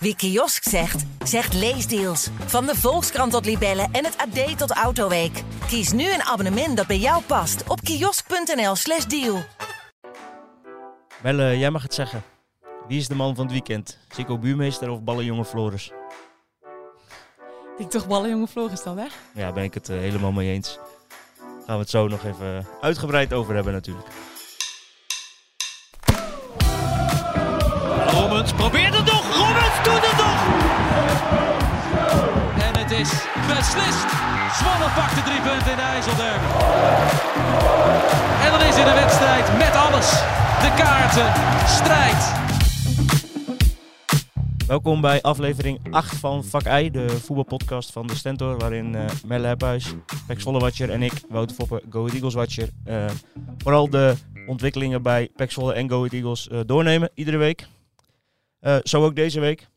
Wie kiosk zegt, zegt leesdeals. Van de Volkskrant tot Libellen en het AD tot Autoweek. Kies nu een abonnement dat bij jou past op kiosk.nl/slash deal. Melle, jij mag het zeggen. Wie is de man van het weekend? Zico Buurmeester of Ballenjonge Floris? Ik toch ballenjonge Floris dan, hè? Ja, ben ik het eh, helemaal mee eens. Gaan we het zo nog even uitgebreid over hebben natuurlijk. Robbins probeert het nog. En het is beslist. Zwolle pakt de drie punten in de IJsselderby. En dan is in de wedstrijd met alles. De kaarten, strijd. Welkom bij aflevering 8 van Vak I, de voetbalpodcast van de Stentor, waarin eh Melle Hebhuis, Pek Watcher en ik, Wouter Foppe, Go Ahead Eagles Watcher, eh, vooral de ontwikkelingen bij Pek en Go Eagles eh, doornemen, iedere week. Zo ook deze week.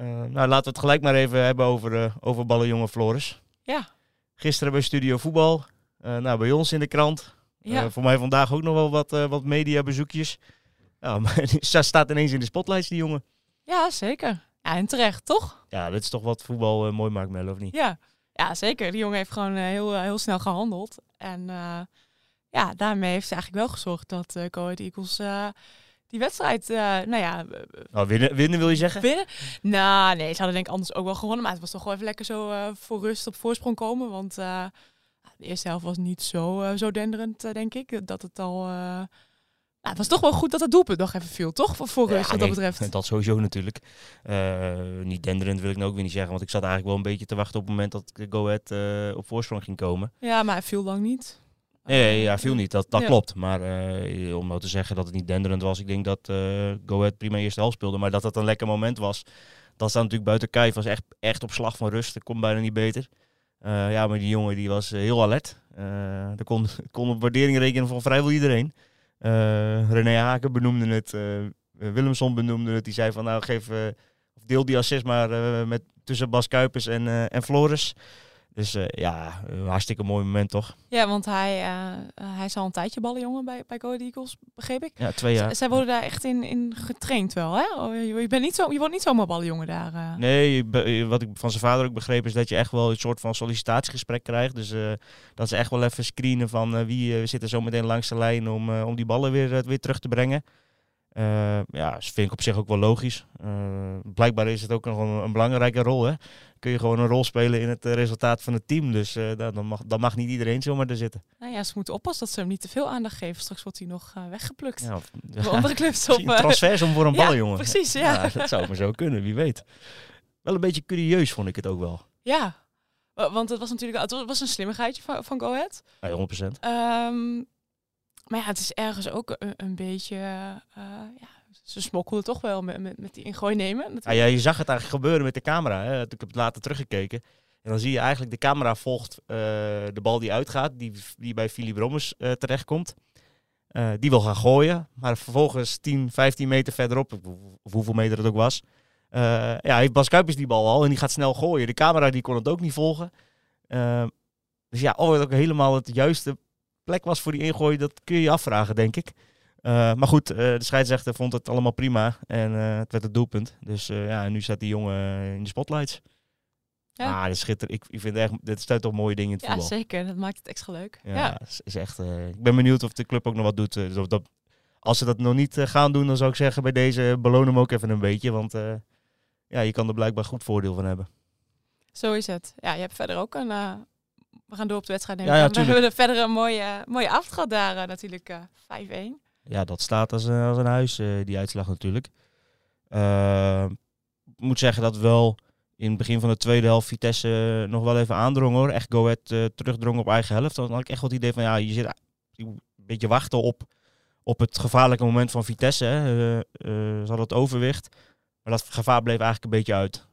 Eh, nou, laten we het gelijk maar even hebben over, eh over ballenjonge Floris. Ja. Gisteren bij Studio Voetbal, eh, nou, bij ons in de krant. Ja. Voor mij vandaag ook nog wel wat, wat mediabezoekjes. Ja, maar staat ineens in de spotlights, die jongen. ja, zeker. Ja, en terecht, toch? Ja, dit is toch wat voetbal mooi maakt, Melle, of niet? Ja. Ja, zeker. Die jongen heeft gewoon heel, heel snel gehandeld. En ja, daarmee heeft ze eigenlijk wel gezorgd dat uh, Go Eagles die wedstrijd, eh, nou ja, Nou, winnen, winnen wil je zeggen? winnen. Nou, nee, ze hadden denk ik anders ook wel gewonnen. Maar het was toch wel even lekker zo eh, voor rust op voorsprong komen. Want eh, de eerste helft was niet zo, zo denderend, denk ik. Dat het al... nou, het was toch wel goed dat het doelpunt nog even viel, toch? Voor, voor rust, wat nee, dat betreft. Dat sowieso natuurlijk. Niet denderend wil ik nou ook weer niet zeggen. Want ik zat eigenlijk wel een beetje te wachten op het moment dat Go Ahead op voorsprong ging komen. Ja, maar hij viel lang niet. Nee, ja, viel niet. Dat, dat Ja. klopt. Maar eh, om nou te zeggen dat het niet denderend was. Ik denk dat eh Go Ahead prima eerste helft speelde. Maar dat dat een lekker moment was. Dat staat natuurlijk buiten kijf. Was echt, echt op slag van rust. Dat kon bijna niet beter. Eh, ja, maar die jongen die was heel alert. Er kon, kon op waardering rekenen van vrijwel iedereen. René Haken benoemde het. Willemson benoemde het. Die zei van nou geef... deel die assist maar met, tussen Bas Kuipers en, en Floris. Dus eh, ja, een hartstikke mooi moment toch? Ja, want hij, eh, hij is al een tijdje ballenjongen bij, bij Go Eagles, begreep ik. Ja, twee jaar. Z- Zij worden daar echt in, in getraind wel, hè? Oh, je, bent niet zo, je wordt niet zomaar ballenjongen daar. eh. Nee, wat ik van zijn vader ook begreep is dat je echt wel een soort van sollicitatiegesprek krijgt. Dus dat ze echt wel even screenen van wie zit er zo meteen langs de lijn om, om die ballen weer, weer terug te brengen. Eh, ja, dat vind ik op zich ook wel logisch. Eh, blijkbaar is het ook nog een, een belangrijke rol. Hè? Kun je gewoon een rol spelen in het eh, resultaat van het team. Dus dan, mag, dan mag niet iedereen zomaar er zitten. Nou ja, ze moeten oppassen dat ze hem niet te veel aandacht geven. Straks wordt hij nog weggeplukt. Ja, of- andere clubs op. Een transfersom voor een ja, ballenjongen. precies, ja. dat zou maar zo kunnen, wie weet. Wel een beetje curieus vond ik het ook wel. Ja, Wa- want het was natuurlijk het was een slimmigheidje van, van Go Ahead. Ja, 100%. Ehm, maar ja, het is ergens ook een, beetje... eh, ja, ze smokkelden toch wel met, met, die ingooi nemen. Ja, ja, je zag het eigenlijk gebeuren met de camera. Hè. Ik heb het later teruggekeken. En dan zie je eigenlijk de camera volgt eh, de bal die uitgaat, die, die bij Philip Brommers eh, terechtkomt. Eh, die wil gaan gooien, maar vervolgens 10, 15 meter verderop, of, hoeveel meter het ook was, eh, ja, heeft Bas Kuipers die bal al en die gaat snel gooien. De camera die kon het ook niet volgen. Eh, dus ja, het ook helemaal het juiste plek was voor die ingooi, dat kun je je afvragen, denk ik. Eh, maar goed, eh, de scheidsrechter vond het allemaal prima en eh, het werd het doelpunt. Dus ja, nu staat die jongen in de spotlights. Ja. Ja, ah, schitterend. Ik, ik vind echt, dit stuit toch mooie dingen in het Ja, voetbal. zeker. Dat maakt het extra leuk. Ja, Ja. Is, is echt, ik ben benieuwd of de club ook nog wat doet. dus of dat, als ze dat nog niet gaan doen, dan zou ik zeggen bij deze beloon hem ook even een beetje. Want ja, je kan er blijkbaar goed voordeel van hebben. Zo is het. Ja, je hebt verder ook een... eh, we gaan door op de wedstrijd nemen. Ja, ja, we hebben verder een mooie, mooie gehad daar eh, natuurlijk. eh 5-1. Ja, dat staat als, een- als een huis, eh, die uitslag natuurlijk. Eh, Ik moet zeggen dat wel in het begin van de tweede helft Vitesse eh, nog wel even aandrong hoor. Echt Go Ahead eh, terugdrong op eigen helft. Dan had ik echt wel het idee van ja, je zit een beetje wachten op, op het gevaarlijke moment van Vitesse. Hè. Eh, eh, ze hadden het overwicht. Maar dat gevaar bleef eigenlijk een beetje uit.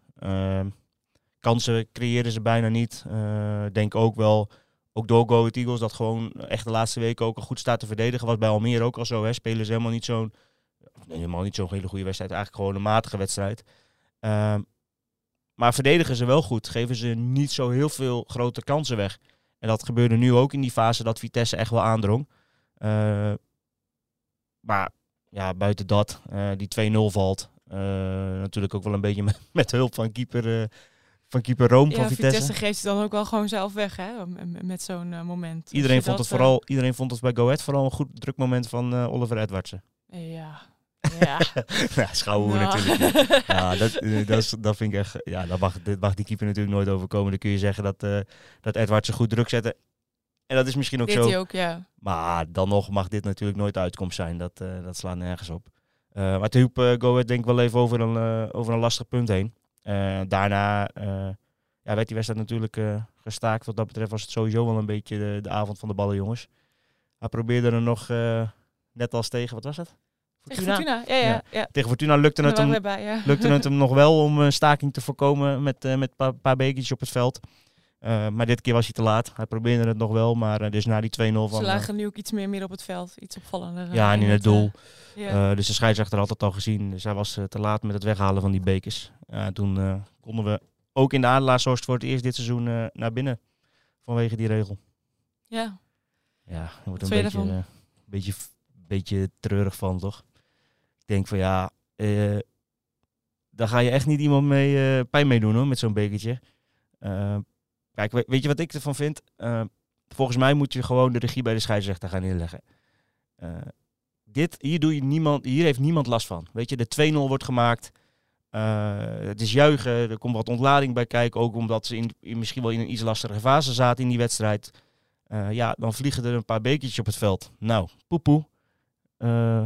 Kansen creëerden ze bijna niet. Eh, denk ook wel, ook door Go Ahead Eagles, dat gewoon echt de laatste weken ook goed staat te verdedigen. Was bij Almere ook al zo. Hè. Spelen ze helemaal niet zo'n helemaal niet zo'n hele goede wedstrijd. Eigenlijk gewoon een matige wedstrijd. Ehm, maar verdedigen ze wel goed. Geven ze niet zo heel veel grote kansen weg. En dat gebeurde nu ook in die fase dat Vitesse echt wel aandrong. Eh, maar ja, buiten dat, eh, die 2-0 valt. Natuurlijk ook wel een beetje met, met hulp van keeper, van keeper Room van Ja, Vitesse. Vitesse geeft het dan ook wel gewoon zelf weg, hè? Met zo'n eh, moment. Iedereen Als je vond, het eh, vooral, iedereen vond het bij Go Ahead vooral een goed druk moment van eh, Oliver Edwardsen. Ja. Ja. ja, schouwen we Nou. natuurlijk. Ja, dat, dat, is, dat vind ik echt... Ja, dat mag, dit mag die keeper natuurlijk nooit overkomen. Dan kun je zeggen dat, eh dat Edwardsen goed druk zette. En dat is misschien ook Dit zo. ook, ja. Maar dan nog mag dit natuurlijk nooit de uitkomst zijn. Dat, dat slaat nergens op. Maar het hielp Go Ahead denk ik wel even over een, over een lastig punt heen. Eh, daarna eh, ja, werd die wedstrijd natuurlijk eh, gestaakt. Wat dat betreft was het sowieso wel een beetje de, de avond van de ballen, jongens. Hij probeerde er nog, net als tegen, wat was het? Tegen Fortuna, ja, ja. Tegen Fortuna lukte het hem bij, lukte het hem nog wel om een staking te voorkomen met, met een paar, paar bekertjes op het veld. Eh, maar dit keer was hij te laat. Hij probeerde het nog wel, maar eh, dus na die 2-0 van... Ze eh, lagen nu ook iets meer midden op het veld. Iets opvallender. ja, en in het doel. dus de scheidsrechter had het al gezien. Dus hij was te laat met het weghalen van die bekers. Toen konden we ook in de Adelaarshorst voor het eerst dit seizoen naar binnen. Vanwege die regel. ja. Ja, daar wordt een beetje, eh, beetje, beetje treurig van, toch? Ik denk van ja, daar ga je echt niet iemand mee pijn mee doen hoor, met zo'n bekertje. Eh, kijk, we- weet je wat ik ervan vind? Eh, volgens mij moet je gewoon de regie bij de scheidsrechter gaan inleggen. Eh, dit, hier, doe je niemand, hier heeft niemand last van. Weet je, de 2-0 wordt gemaakt. Eh, het is juichen, er komt wat ontlading bij kijken. Ook omdat ze in, misschien wel in een iets lastige fase zaten in die wedstrijd. Ja, dan vliegen er een paar bekertjes op het veld. Nou, poepoe.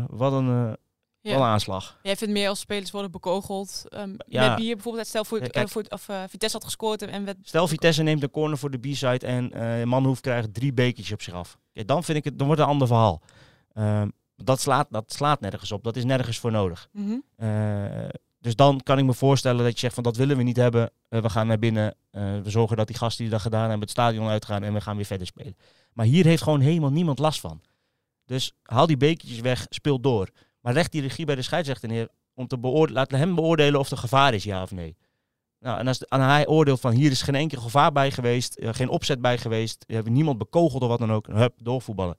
Wat, een, Ja. wat een aanslag. Jij vindt meer als spelers worden bekogeld. ehm, Ja. Met bier bijvoorbeeld. Stel voor, eh, kijk. voor of, eh, Vitesse had gescoord en werd... Stel Vitesse neemt een corner voor de B-side en eh Manhoef krijgt drie bekertjes op zich af. Dan vind ik het, dan wordt het een ander verhaal. Ehm, dat, slaat, dat slaat nergens op. Dat is nergens voor nodig. Mhm. Dus dan kan ik me voorstellen dat je zegt van dat willen we niet hebben. We gaan naar binnen. We zorgen dat die gasten die dat gedaan hebben het stadion uitgaan en we gaan weer verder spelen. Maar hier heeft gewoon helemaal niemand last van. Dus haal die bekertjes weg, speel door. Maar leg die regie bij de scheidsrechter neer om te beoordelen, laat hem beoordelen of er gevaar is, ja of nee. Nou, en als de- aan hij oordeelt van hier is geen enkel gevaar bij geweest, eh, geen opzet bij geweest, we hebben niemand bekogeld of wat dan ook, hup, doorvoetballen.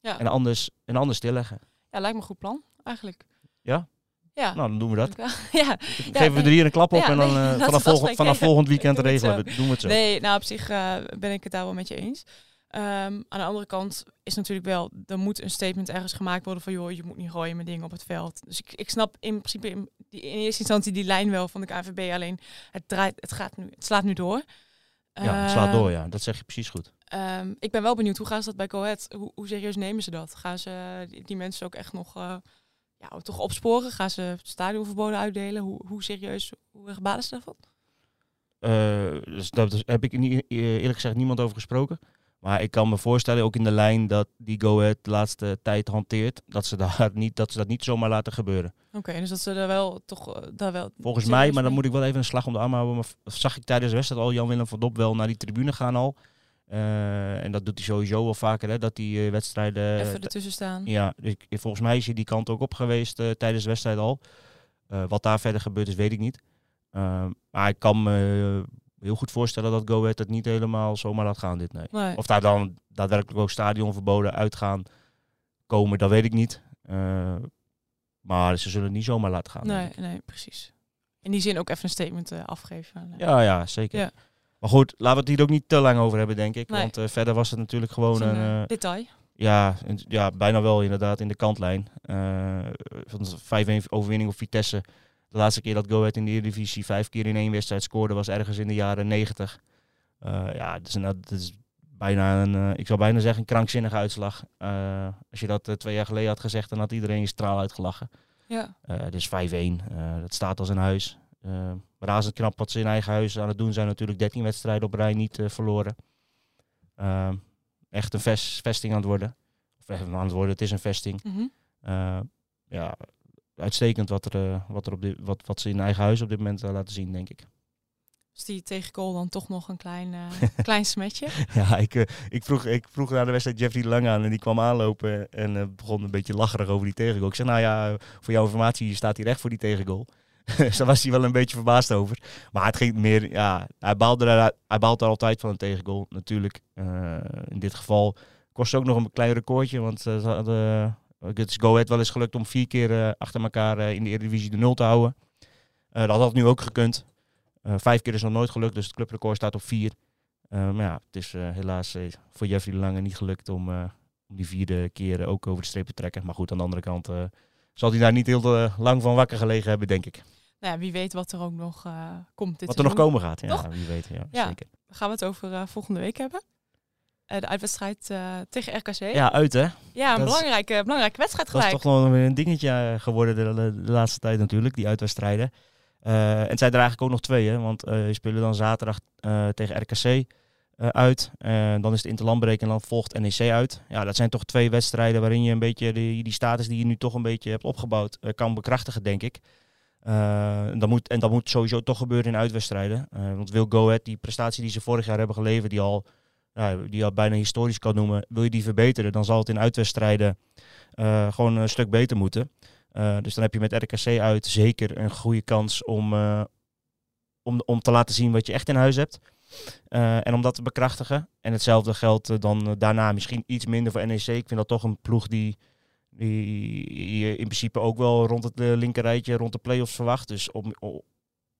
Ja. En anders, en anders stilleggen. ja, lijkt me een goed plan, eigenlijk. Ja? Ja. Nou, dan doen we dat. ja. Geven we nee. er hier een klap op Ja, en dan nee, eh, laten vanaf, dat volg- spreken. vanaf volgend weekend regelen we, doen we het zo. Nee, nou op zich eh, ben ik het daar wel met je eens. Ehm, aan de andere kant is natuurlijk wel, er moet een statement ergens gemaakt worden van joh, je moet niet gooien met dingen op het veld. Dus ik, ik snap in principe in, die, in eerste instantie die lijn wel van de KNVB, alleen het, draait, het, gaat nu, het slaat nu door. Ja, het slaat Ehm, door, ja. Dat zeg je precies goed. Ehm, ik ben wel benieuwd, hoe gaan ze dat bij Ahead? Hoe, hoe serieus nemen ze dat? Gaan ze eh, die, mensen ook echt nog eh, ja, toch opsporen? Gaan ze stadionverboden uitdelen? Hoe, hoe serieus, hoe erg baden ze daarvan? Eh, dus daar daar heb ik eh, eerlijk gezegd niemand over gesproken. Maar ik kan me voorstellen, ook in de lijn dat die Go Ahead de laatste tijd hanteert, dat ze, daar niet, dat ze dat niet zomaar laten gebeuren. Oké, dus dat ze er wel toch eh, daar wel. Volgens mij, maar dan moet ik wel even een slag om de arm houden. Maar zag ik tijdens de wedstrijd al Jan-Willem van Dop wel naar die tribune gaan al. Eh, en dat doet hij sowieso wel vaker, hè, dat die eh, wedstrijden... even ertussen staan. Ja, dus ik- volgens mij is hij die kant ook op geweest tijdens de wedstrijd al. Wat daar verder gebeurd is, weet ik niet. Maar ik kan me heel goed voorstellen dat Go Ahead het niet helemaal zomaar laat gaan dit, nee. Nee. Of daar dan daadwerkelijk ook stadionverboden uitgaan komen, dat weet ik niet. Eh, maar ze zullen het niet zomaar laten gaan. nee, nee, precies. In die zin ook even een statement eh, afgeven. Nee. Ja, ja, zeker. Ja. Maar goed, laten we het hier ook niet te lang over hebben, denk ik. Nee. Want eh, verder was het natuurlijk gewoon een... een, eh, eh, detail. Ja, ja, bijna wel inderdaad in de kantlijn. Eh, van de 5-1 overwinning op Vitesse. De laatste keer dat Go Ahead in de Eredivisie vijf keer in één wedstrijd scoorde was ergens in de jaren 90. Eh, ja, dat is, een, dat is bijna een, eh, ik zou bijna zeggen, een krankzinnige uitslag. Eh, als je dat twee jaar geleden had gezegd, dan had iedereen je straal uitgelachen. Ja. Is 5-1. eh, dat staat als een huis. Razend knap wat ze in eigen huis aan het doen zijn. Natuurlijk 13 wedstrijden op rij niet verloren. Echt een ves- vesting aan het worden. Of aan het worden, het is een vesting. Mhm. Ja, uitstekend wat, er, eh, wat, er op dit, wat, wat ze in eigen huis op dit moment eh, laten zien, denk ik. Dus die tegengoal dan toch nog een klein, eh, klein smetje. Ja, ik, ik, vroeg, ik vroeg naar de wedstrijd Jeffrey Lang aan en die kwam aanlopen en begon een beetje lacherig over die tegengoal. Ik zei, nou ja, voor jouw informatie, je staat hier echt voor die tegengoal. dus daar was hij wel een beetje verbaasd over. Maar het ging meer, ja, hij baalde er, hij baalt er altijd van een tegengoal, natuurlijk. In dit geval kost ook nog een klein recordje, want ze hadden het is Go Ahead wel eens gelukt om vier keer eh, achter elkaar eh, in de Eredivisie de nul te houden. Eh, dat had nu ook gekund. Vijf keer is nog nooit gelukt, dus het clubrecord staat op vier. Maar ja, het is helaas voor Jeffrey de Lange niet gelukt om, om die vierde keer ook over de streep te trekken. Maar goed, aan de andere kant zal hij daar niet heel lang van wakker gelegen hebben, denk ik. Nou ja, wie weet wat er ook nog komt dit Wat er nog komen gaat, ja, Toch? wie weet. Ja, Ja. Zeker. Gaan we het over volgende week hebben? Eh, de uitwedstrijd eh, tegen RKC. Ja, uit hè. Ja, een dat is- belangrijke, belangrijke wedstrijd Dat is gelijk. toch nog weer een dingetje eh, geworden de, de laatste tijd natuurlijk, die uitwedstrijden. En het zijn er eigenlijk ook nog twee, hè, want je spelen dan zaterdag tegen RKC uit. En dan is het interlandbreek en dan volgt NEC uit. Ja, dat zijn toch twee wedstrijden waarin je een beetje die, die status die je nu toch een beetje hebt opgebouwd kan bekrachtigen, denk ik. En, dat moet, en dat moet sowieso toch gebeuren in uitwedstrijden. Want wil Go Ahead die prestatie die ze vorig jaar hebben geleverd, die al, die al bijna historisch kan noemen, wil je die verbeteren, dan zal het in uitwedstrijden eh, gewoon een stuk beter moeten. Eh, dus dan heb je met RKC uit zeker een goede kans om, eh, om, om te laten zien wat je echt in huis hebt. En om dat te bekrachtigen. En hetzelfde geldt dan daarna misschien iets minder voor NEC. Ik vind dat toch een ploeg die, die je in principe ook wel rond het linkerrijtje, rond de play-offs verwacht. Dus om,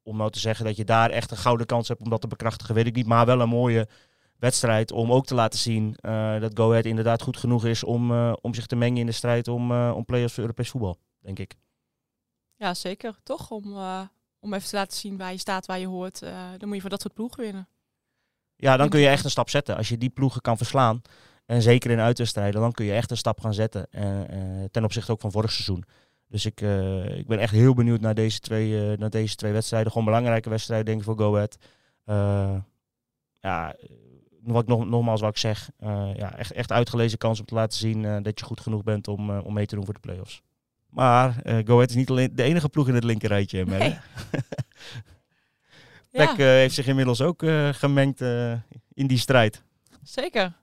om nou te zeggen dat je daar echt een gouden kans hebt om dat te bekrachtigen, weet ik niet. Maar wel een mooie wedstrijd om ook te laten zien eh, dat Go Ahead inderdaad goed genoeg is om, eh, om zich te mengen in de strijd om, eh, om play-offs voor Europees voetbal, denk ik. Ja, zeker. Toch? Om, om even te laten zien waar je staat, waar je hoort. dan moet je voor dat soort ploegen winnen. Ja, dan kun je echt een stap zetten. Als je die ploegen kan verslaan, en zeker in uitwedstrijden, dan kun je echt een stap gaan zetten. ten opzichte ook van vorig seizoen. Dus ik, ik ben echt heel benieuwd naar deze, twee, naar deze twee wedstrijden. Gewoon belangrijke wedstrijden, denk ik, voor Go Ahead. Ja, wat ik nog, nogmaals wat ik zeg, eh, ja, echt, echt uitgelezen kans om te laten zien eh, dat je goed genoeg bent om, eh, om mee te doen voor de play-offs. Maar Go Ahead is niet alleen de enige ploeg in het linkerrijtje. Nee. Peck Ja, heeft zich inmiddels ook gemengd in die strijd. zeker. Het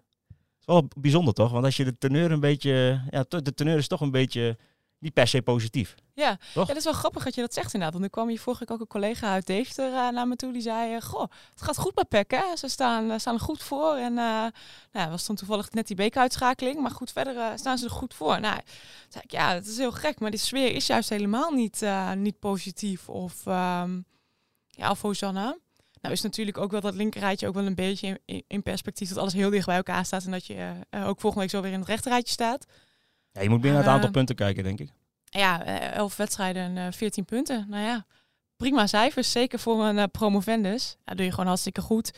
is wel bijzonder toch? Want als je de teneur een beetje. Ja, de teneur is toch een beetje niet per se positief. Ja. Toch? ja, dat is wel grappig dat je dat zegt inderdaad. Want er kwam hier vorige week ook een collega uit Deventer eh, naar me toe. Die zei, eh, goh, het gaat goed bij PEC hè. Ze staan, eh, staan er goed voor. En nou, was dan toevallig net die bekeruitschakeling. Maar goed, verder staan ze er goed voor. Nou, zei ik, ja, het is heel gek. Maar die sfeer is juist helemaal niet, niet positief of, ehm ja, of Hosanna. Nou is natuurlijk ook wel dat linkerrijtje ook wel een beetje in- in, perspectief dat alles heel dicht bij elkaar staat. En dat je ook volgende week zo weer in het rechterrijtje staat. Ja, je moet binnen het aantal Eh, punten kijken, denk ik. Ja, eh, elf wedstrijden en eh, 14 punten. Nou ja, prima cijfers. Zeker voor een eh, promovendus. Ja, doe je gewoon hartstikke goed.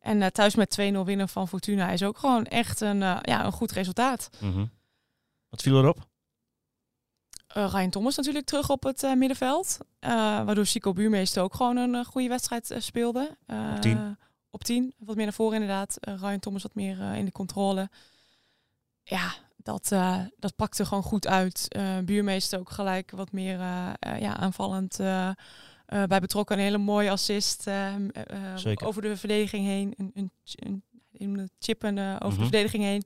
En eh, thuis met 2-0 winnen van Fortuna is ook gewoon echt een, eh, ja, een goed resultaat. Mhm. Wat viel erop? Eh, Ryan Thomas natuurlijk terug op het eh, middenveld. Eh, waardoor Sico Buurmeester ook gewoon een eh, goede wedstrijd eh, speelde. Eh, Op 10. Op 10. Wat meer naar voren inderdaad. Eh, Ryan Thomas wat meer eh, in de controle. Ja, dat, eh, dat pakte gewoon goed uit. Eh, Buurmeester ook gelijk wat meer eh, ja, aanvallend bij betrokken. Een hele mooie assist over de verdediging heen. Een, een, een, een chippen over Mhm. de verdediging heen.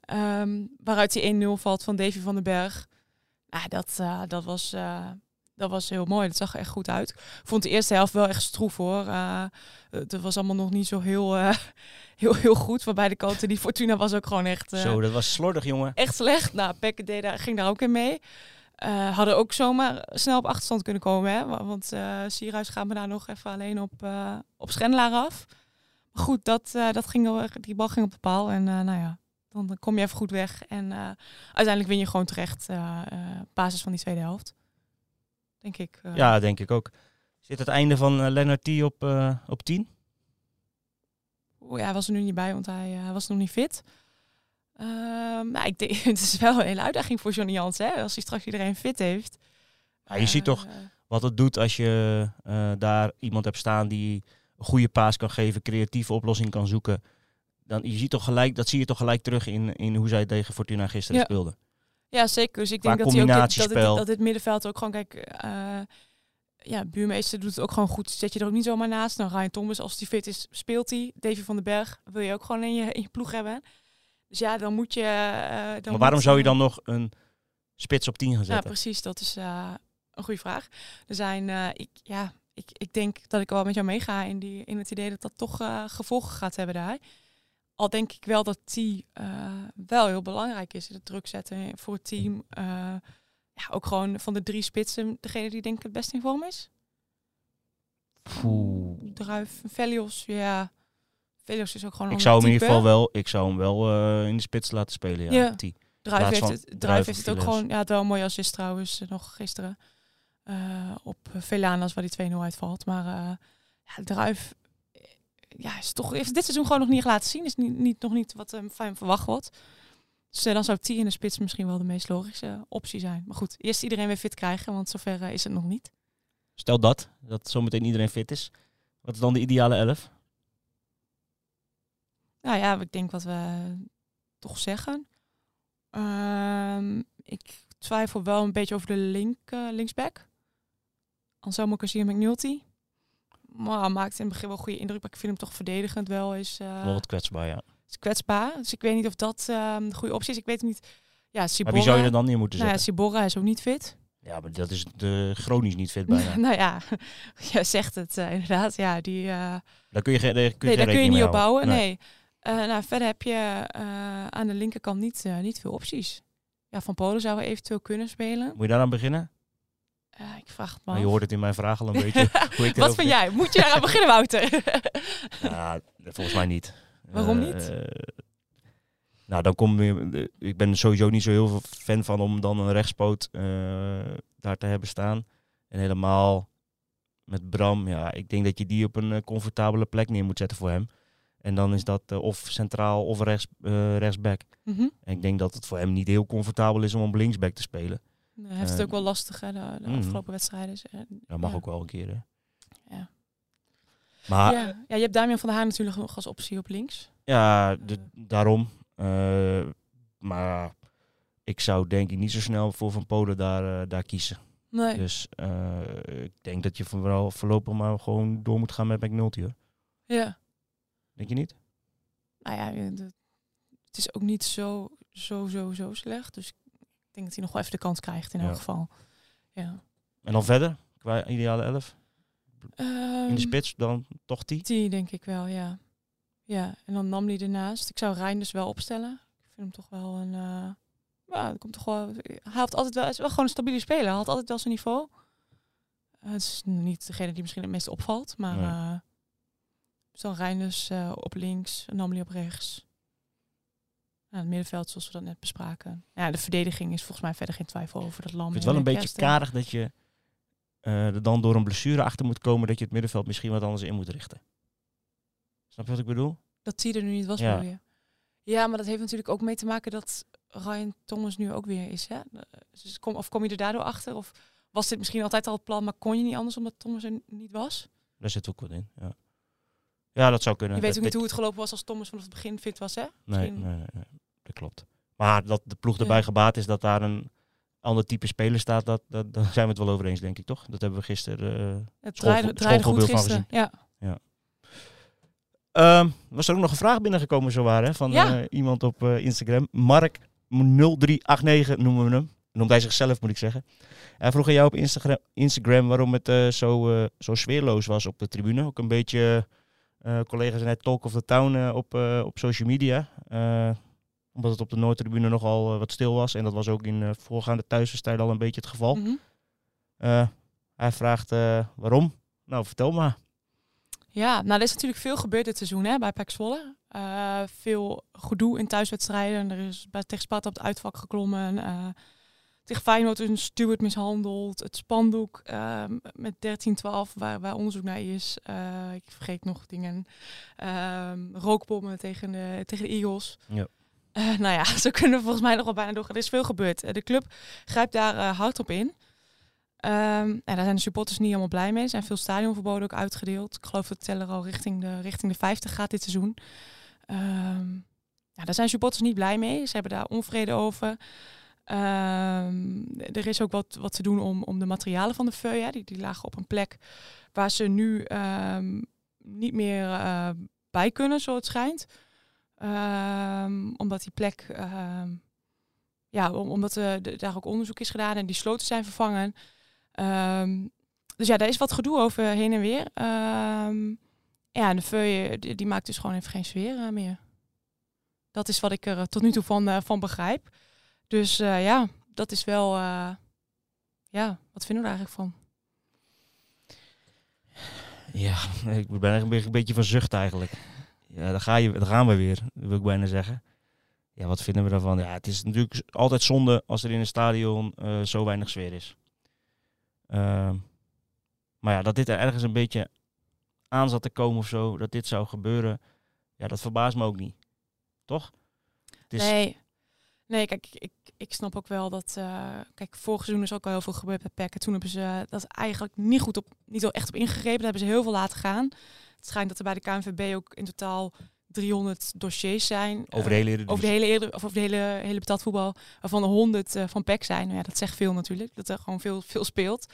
Ehm, waaruit die 1-0 valt van Davy van den Berg. Ah, dat, dat, was, dat was heel mooi. Dat zag er echt goed uit. Ik vond de eerste helft wel echt stroef hoor. Eh het was allemaal nog niet zo heel, eh, heel, heel goed. Van beide kanten. Die Fortuna was ook gewoon echt, eh, Zo, dat was slordig, jongen. echt slecht. Nou, Pekke deed daar, ging daar ook in mee. Hadden ook zomaar snel op achterstand kunnen komen. Hè? Wa- Want Sierhuis gaat me daar nog even alleen op, op Schendelaar af. Maar goed, dat, dat ging die bal ging op de paal. En nou ja, dan kom je even goed weg. En uiteindelijk win je gewoon terecht op basis van die tweede helft. Denk ik. eh. Ja, denk ik ook. Zit het einde van eh, Lennart T op, eh, op 10? Oeh, ja, hij was er nu niet bij, want hij was nog niet fit. Nou, ik denk, het is wel een hele uitdaging voor Johnny Jans, hè, als hij straks iedereen fit heeft. Ja, je ziet toch wat het doet als je daar iemand hebt staan die een goede paas kan geven, creatieve oplossing kan zoeken. Dan, je ziet toch gelijk, dat zie je toch gelijk terug in, in hoe zij tegen Fortuna gisteren Ja. speelden. Ja, zeker. Dus ik denk dat, hij ook dit, dat, het, dat dit middenveld ook gewoon, kijk, eh, ja, buurmeester doet het ook gewoon goed. Zet je er ook niet zomaar naast. Dan Ryan Thomas, als die fit is, speelt hij. Davy van den Berg wil je ook gewoon in je, in je ploeg hebben. Dus ja, dan moet je... eh, dan maar waarom zou je eh, dan nog een spits op 10 gaan Ja, zetten? precies. Dat is een goede vraag. Er zijn, ik, ja, ik, ik denk dat ik wel met jou meega in, die, in het idee dat dat toch gevolgen gaat hebben daar. Al denk ik wel dat die eh, wel heel belangrijk is. Het druk zetten voor het team. Eh, ja, ook gewoon van de drie spitsen degene die denk ik het best in vorm is. Poeh. Druif, Velios, ja. Velios is ook gewoon een Ik zou hem in ieder geval wel, ik zou hem wel eh, in de spits laten spelen. Ja, Ja. T. Druif heeft van het, Druif Druif heeft het ook gewoon... Ja, het wel een mooie assist trouwens, nog gisteren. op Velanas, waar die 2-0 uitvalt. Maar ja, Druif ja, is toch heeft dit seizoen gewoon nog niet laten zien. Is niet, niet, nog niet wat hem van hem verwacht wordt. Dus eh, dan zou T in de spits misschien wel de meest logische optie zijn. Maar goed, eerst iedereen weer fit krijgen, want zover eh, is het nog niet. Stel dat, dat zometeen iedereen fit is. Wat is dan de ideale elf? Nou ja, ik denk wat we toch zeggen. Ehm, ik twijfel wel een beetje over de link, eh, linksback. Anselmo Garcia McNulty. Maar maakt in het begin wel goede indruk. Maar ik vind hem toch verdedigend wel eens eh, wel wat kwetsbaar, ja. is kwetsbaar. Dus ik weet niet of dat ehm, de goede optie is. Ik weet het niet. Ja, Maar Ciborra. wie zou je er dan neer moeten nou ja, zetten? Ciborra is ook niet fit. Ja, maar dat is de chronisch niet fit bijna. nou ja, jij zegt het eh, inderdaad. Ja, die, eh, Daar kun je, geen- daar kun nee, je, daar geen kun je niet op bouwen. Nee. Nou, verder heb je aan de linkerkant niet, niet veel opties. Ja, Van Polen zou eventueel kunnen spelen. Moet je daar aan beginnen? Eh, ik vraag het Nou, af. je hoort het in mijn vraag al een beetje. hoe ik Wat vind jij? Moet je eraan beginnen, Wouter? Ja, volgens mij niet. Waarom Eh, niet? eh, nou, dan kom je. Ik ben sowieso niet zo heel veel fan van om dan een rechtspoot eh, daar te hebben staan. En helemaal met Bram. Ja, ik denk dat je die op een eh, comfortabele plek neer moet zetten voor hem. En dan is dat eh, of centraal of rechts, eh, rechtsback. Mhm. En ik denk dat het voor hem niet heel comfortabel is om op linksback te spelen. Hij heeft het Eh, ook wel lastig, hè, de, de mm. afgelopen wedstrijden. Eh, Dat mag ja. ook wel een keer. Hè. Ja. Maar ja. ja, je hebt Damian van der Haan natuurlijk nog als optie op links. Ja, de- daarom. Eh, maar ik zou denk ik niet zo snel voor Van Polen daar, eh, daar kiezen. Nee. Dus eh, ik denk dat je vooral voorlopig maar gewoon door moet gaan met McNulty hoor. Ja. Denk je niet? Nou ja, het is ook niet zo, zo, zo, zo slecht. Dus ik denk dat hij nog wel even de kans krijgt in Ja. elk geval. Ja. En dan verder, qua ideale elf. In Ehm, de spits dan toch die? Die denk ik wel, ja. Ja, en dan Namli ernaast. Ik zou Rijn dus wel opstellen. Ik vind hem toch wel een... eh ja, komt toch wel... Hij had altijd wel... Hij is wel gewoon een stabiele speler. Hij had altijd wel zijn niveau. Eh, het is niet degene die misschien het meest opvalt. Maar... Nee. dus dan Rijn dus op links. en Namli op rechts. Ja, het middenveld zoals we dat net bespraken. Ja, de verdediging is volgens mij verder geen twijfel over dat vind het wel een beetje karig dat je eh, er dan door een blessure achter moet komen dat je het middenveld misschien wat anders in moet richten. Snap je wat ik bedoel? Dat hij er nu niet was, Ja. je? Ja, maar dat heeft natuurlijk ook mee te maken dat Ryan Thomas nu ook weer is. Hè? Dus kom, of kom je er daardoor achter? Of was dit misschien altijd al het plan, maar kon je niet anders omdat Thomas er niet was? Daar zit ook wat in. Ja, ja dat zou kunnen. Je weet ook niet hoe het gelopen was als Thomas vanaf het begin fit was, hè? Nee, Misschien- nee, nee, nee, dat klopt. Maar dat de ploeg Ja. erbij gebaat is dat daar een ander type speler staat, dat, dat, daar zijn we het wel over eens, denk ik, toch? Dat hebben we gisteren... eh, Het draaide, draaide goed schoolvoorbeeld van gisteren. Ja. Ehm, was er ook nog een vraag binnengekomen zo waar, hè? Van Ja. eh, iemand op eh, Instagram. Mark0389 noemen we hem. Noemt hij zichzelf, moet ik zeggen. Hij vroeg aan jou op Instagram, Instagram waarom het zo, zo sfeerloos was op de tribune. Ook een beetje collega's net Talk of the Town op, op social media. Omdat het op de Noordtribune nogal eh, wat stil was. En dat was ook in eh, voorgaande thuiswedstrijden al een beetje het geval. Mhm. Eh, hij vraagt waarom. Nou, vertel maar. Ja, nou, er is natuurlijk veel gebeurd dit seizoen hè, bij PEC Zwolle. Eh, veel gedoe in thuiswedstrijden. Er is bij tegen Sparta op het uitvak geklommen. eh tegen Feyenoord een steward mishandeld. Het spandoek eh, met 13-12 waar, waar onderzoek naar is. Ik vergeet nog dingen. Ehm, rookbommen tegen de, tegen de Eagles. Ja. Eh, nou ja, zo kunnen we volgens mij nog wel bijna doorgaan. Er is veel gebeurd. Eh, de club grijpt daar eh, hard op in. Ehm, en daar zijn de supporters niet helemaal blij mee. Er zijn veel stadionverboden ook uitgedeeld. Ik geloof dat de teller al richting de, richting de 50 gaat dit seizoen. Ehm, ja, daar zijn supporters niet blij mee. Ze hebben daar onvrede over. Ehm, er is ook wat, wat te doen om, om de materialen van de feu. Die, die lagen op een plek waar ze nu ehm, niet meer bij kunnen, zo het schijnt. Ehm, omdat die plek, ehm, ja, om- omdat eh, de- daar ook onderzoek is gedaan en die sloten zijn vervangen. Ehm, dus ja, daar is wat gedoe over heen en weer. Ja, en de feu die, maakt dus gewoon even geen sfeer eh, meer. Dat is wat ik er tot nu toe van, eh, van begrijp. Dus eh, ja, dat is wel... eh, ja, wat vinden we er eigenlijk van? Ja, ik ben beetje- een beetje van zucht eigenlijk. Ja, daar, ga je, daar gaan we weer, wil ik bijna zeggen. Ja, wat vinden we daarvan? Ja, het is natuurlijk altijd zonde als er in een stadion eh, zo weinig sfeer is. Ehm, maar ja, dat dit er ergens een beetje aan zat te komen of zo, dat dit zou gebeuren, ja, dat verbaast me ook niet. Toch? Het is, Nee. Nee, kijk, ik, ik snap ook wel dat... eh, kijk, vorig seizoen is ook al heel veel gebeurd bij PEC. En toen hebben ze dat eigenlijk niet goed op, niet wel echt op ingegrepen. Daar hebben ze heel veel laten gaan. Het schijnt dat er bij de KNVB ook in totaal 300 dossiers zijn. over de eh, hele over de hele, eerder- of over de hele, hele betaaldvoetbal, waarvan er 100 eh, van PEC zijn. Nou ja, dat zegt veel natuurlijk, dat er gewoon veel, veel speelt.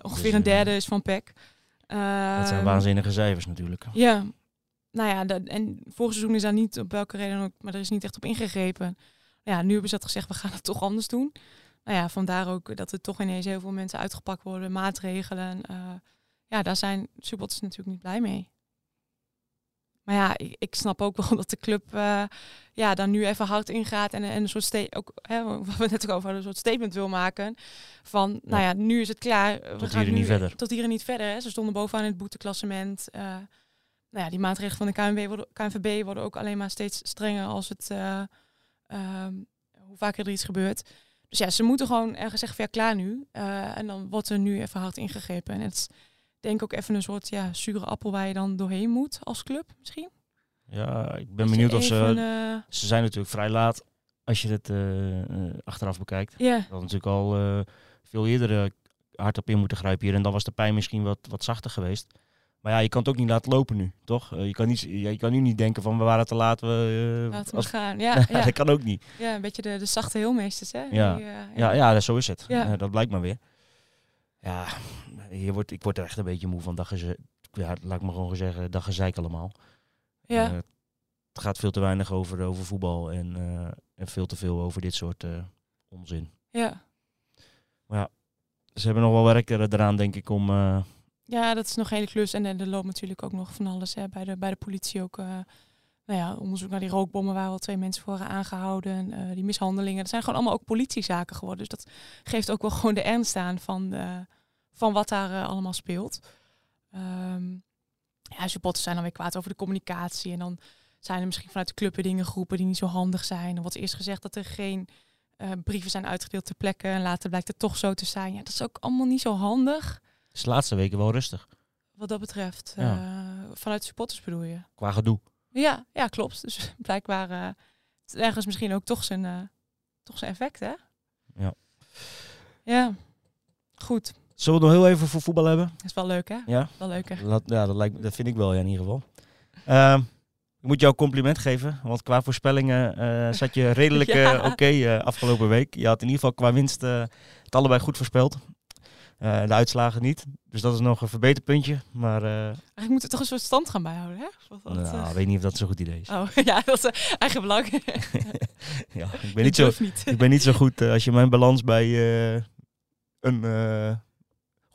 Ongeveer Dus, een eh, derde is van PEC. Dat zijn Ehm, waanzinnige cijfers natuurlijk. ja, nou ja, dat, en vorig seizoen is daar niet op welke reden ook, maar er is niet echt op ingegrepen. Ja, nu hebben ze dat gezegd, we gaan het toch anders doen. Nou ja, vandaar ook dat er toch ineens heel veel mensen uitgepakt worden, maatregelen. ja, daar zijn supporters natuurlijk niet blij mee. Maar ja, ik, ik snap ook wel dat de club eh, ja, daar nu even hard in gaat en, en een soort ook hè, wat we net ook over hadden, een soort statement wil maken. Van, nou ja, nu is het klaar. We gaan hier nu- niet verder. Tot hier en niet verder. Hè. Ze stonden bovenaan in het boeteklassement. eh nou ja, die maatregelen van de KNVB worden, KNVB worden ook alleen maar steeds strenger als het eh, ehm, hoe vaker er iets gebeurt. Dus ja, ze moeten gewoon ergens zeggen, van, ja, klaar nu. En dan wordt er nu even hard ingegrepen. En het is denk ook even een soort ja, zure appel waar je dan doorheen moet als club misschien. Ja, ik ben Dat benieuwd of ze... Ze zijn natuurlijk vrij laat als je het eh, eh, achteraf bekijkt. Ja, Dat had natuurlijk al eh, veel eerder hard op in moeten grijpen hier. En dan was de pijn misschien wat, wat zachter geweest. Maar ja, je kan het ook niet laten lopen nu, toch? Je, kan niet, ja, je kan nu niet denken van we waren te laat. We, laten we als- gaan. Ja, ja. dat kan ook niet. ja, een beetje de, de zachte heelmeesters, hè? Ja. Die, eh, Ja, ja zo is het. Ja. Dat blijkt maar weer. Ja, hier wordt, ik word er echt een beetje moe van. Dat geze, ja, laat ik maar gewoon zeggen, dat gezeik allemaal. ja. Eh, het gaat veel te weinig over, over voetbal en, eh, en veel te veel over dit soort eh, onzin. ja. Ze hebben nog wel werk er- eraan, denk ik, om... Ja, dat is nog een hele klus. En er loopt natuurlijk ook nog van alles hè, bij, de, bij de politie ook. nou ja, onderzoek naar die rookbommen waar al twee mensen voor aangehouden. En, eh, die mishandelingen. Dat zijn gewoon allemaal ook politiezaken geworden. Dus dat geeft ook wel gewoon de ernst aan van, de, van wat daar eh, allemaal speelt. Ehm ja, supporters zijn dan weer kwaad over de communicatie. En dan zijn er misschien vanuit de club dingen geroepen die niet zo handig zijn. Er wordt eerst gezegd dat er geen eh, brieven zijn uitgedeeld ter plekke. En later blijkt het toch zo te zijn. Ja, dat is ook allemaal niet zo handig. is de laatste weken wel rustig, Wat dat betreft. Ja. eh, vanuit supporters bedoel je? qua gedoe. Ja, ja klopt. Dus blijkbaar het ergens misschien ook toch zijn, toch zijn effect, hè? Ja. Ja, goed. Zullen we het nog heel even voor voetbal hebben? Is wel leuk, hè? Ja, Wel leuker. dat, ja, dat, lijkt, dat vind ik wel ja, in ieder geval. Ehm, ik moet jou een compliment geven, want qua voorspellingen eh, zat je redelijk eh, oké eh, afgelopen week. Je had in ieder geval qua winst het allebei goed voorspeld. De uitslagen niet, dus dat is nog een verbeterpuntje. Maar Eigenlijk moet er toch een soort stand gaan bijhouden, hè? Wat dat, nou, ik weet niet of dat zo'n goed idee is. Oh, ja, dat is eigen belang. ja, ik, ben niet zo, niet. ik ben niet zo goed als je mijn balans bij een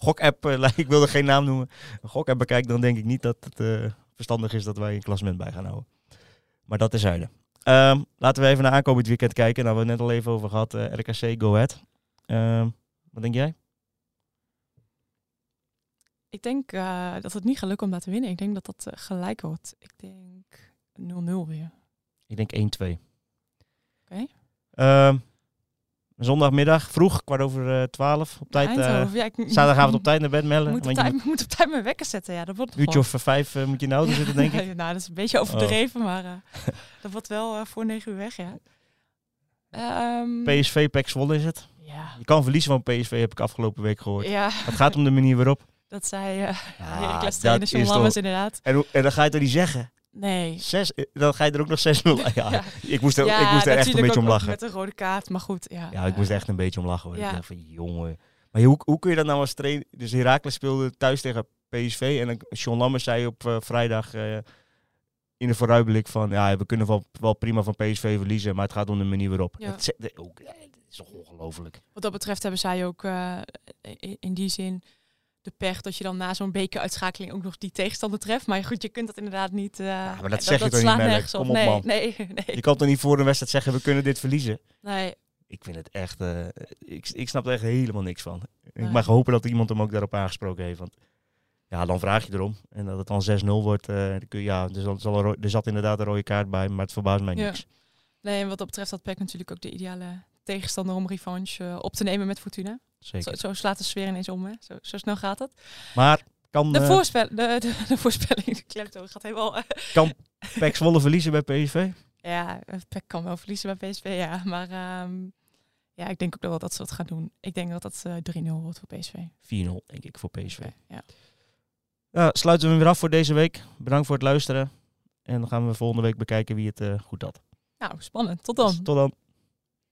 gok-app, eh, ik wilde geen naam noemen, een gok-app bekijkt, dan denk ik niet dat het eh, verstandig is dat wij een klassement bij gaan houden. Maar dat is zuiden. Ehm, laten we even naar aankomend weekend kijken. Daar hebben we het net al even over gehad. eh, RKC, Go Ahead. Ehm, wat denk jij? Ik denk dat het niet gaat lukken om daar te winnen. Ik denk dat dat gelijk wordt. Ik denk 0-0 weer. Ik denk 1-2. Oké. Ehm, zondagmiddag, vroeg, kwart over eh, 12 op tijd. eh. Ja, ik, zaterdagavond op tijd naar bed melden. Moet op tijd, moet moet op tijd mijn wekker zetten. Ja, dat wordt een uurtje of vijf eh, moet je in de auto zitten, denk ik. nou, dat is een beetje overdreven, maar dat wordt wel voor negen uur weg, ja. Ehm, PSV, PEC Zwolle is het. ja. Je kan verliezen van PSV, heb ik afgelopen week gehoord. Ja, Het gaat om de manier waarop. dat zei uh, Ja, John is Lammers toch- inderdaad. En, en dan ga je toch niet zeggen? Nee. Zes, eh, dan ga je er ook nog 6-0. Ja, Ja. Ik moest er, ja, ik moest er echt een beetje om lachen. Met een rode kaart, maar goed. Ja, Ja, ik moest er echt een beetje om lachen. Hoor. Ik dacht van, jongen. Maar hoe, hoe kun je dat nou als trainer... Dus Heracles speelde thuis tegen PSV. En dan, John Lammers zei op eh, vrijdag eh, in de vooruitblik van... Ja, we kunnen wel, wel prima van PSV verliezen, maar het gaat om de manier waarop. Het, zegt- ook, het is toch ongelooflijk. Wat dat betreft hebben zij ook in die zin de pech dat je dan na zo'n bekeruitschakeling ook nog die tegenstander treft. Maar goed, je kunt dat inderdaad niet... eh, maar dat zeg je toch niet, nergens op. Kom op, nee, man. nee, nee, Je kan toch niet voor een wedstrijd zeggen, we kunnen dit verliezen? nee. Ik vind het echt... eh, ik, ik snap er echt helemaal niks van. Ik mag hopen dat iemand hem ook daarop aangesproken heeft. Want ja, dan vraag je erom. En dat het dan 6-0 wordt. dan kun je, ja, er, zal, zal ro- er zat inderdaad een rode kaart bij, maar het verbaast mij Ja. niks. Nee, en wat dat betreft had PEC natuurlijk ook de ideale tegenstander om revanche eh, op te nemen met Fortuna. Zo, Zeker. zo slaat de sfeer ineens om, hè. Zo, zo snel gaat het. Maar kan, De, eh voorspel, de, de, de voorspelling, de klemtoon gaat helemaal... eh, kan PEC Zwolle verliezen bij PSV? ja, PEC kan wel verliezen bij PSV, ja. Maar ehm, ja, ik denk ook wel dat ze dat gaan doen. Ik denk dat dat eh 3-0 wordt voor PSV. 4-0 denk ik voor PSV. Ja. Ja, sluiten we hem weer af voor deze week. Bedankt voor het luisteren. En dan gaan we volgende week bekijken wie het goed had. Nou, spannend. Tot dan. Tot dan.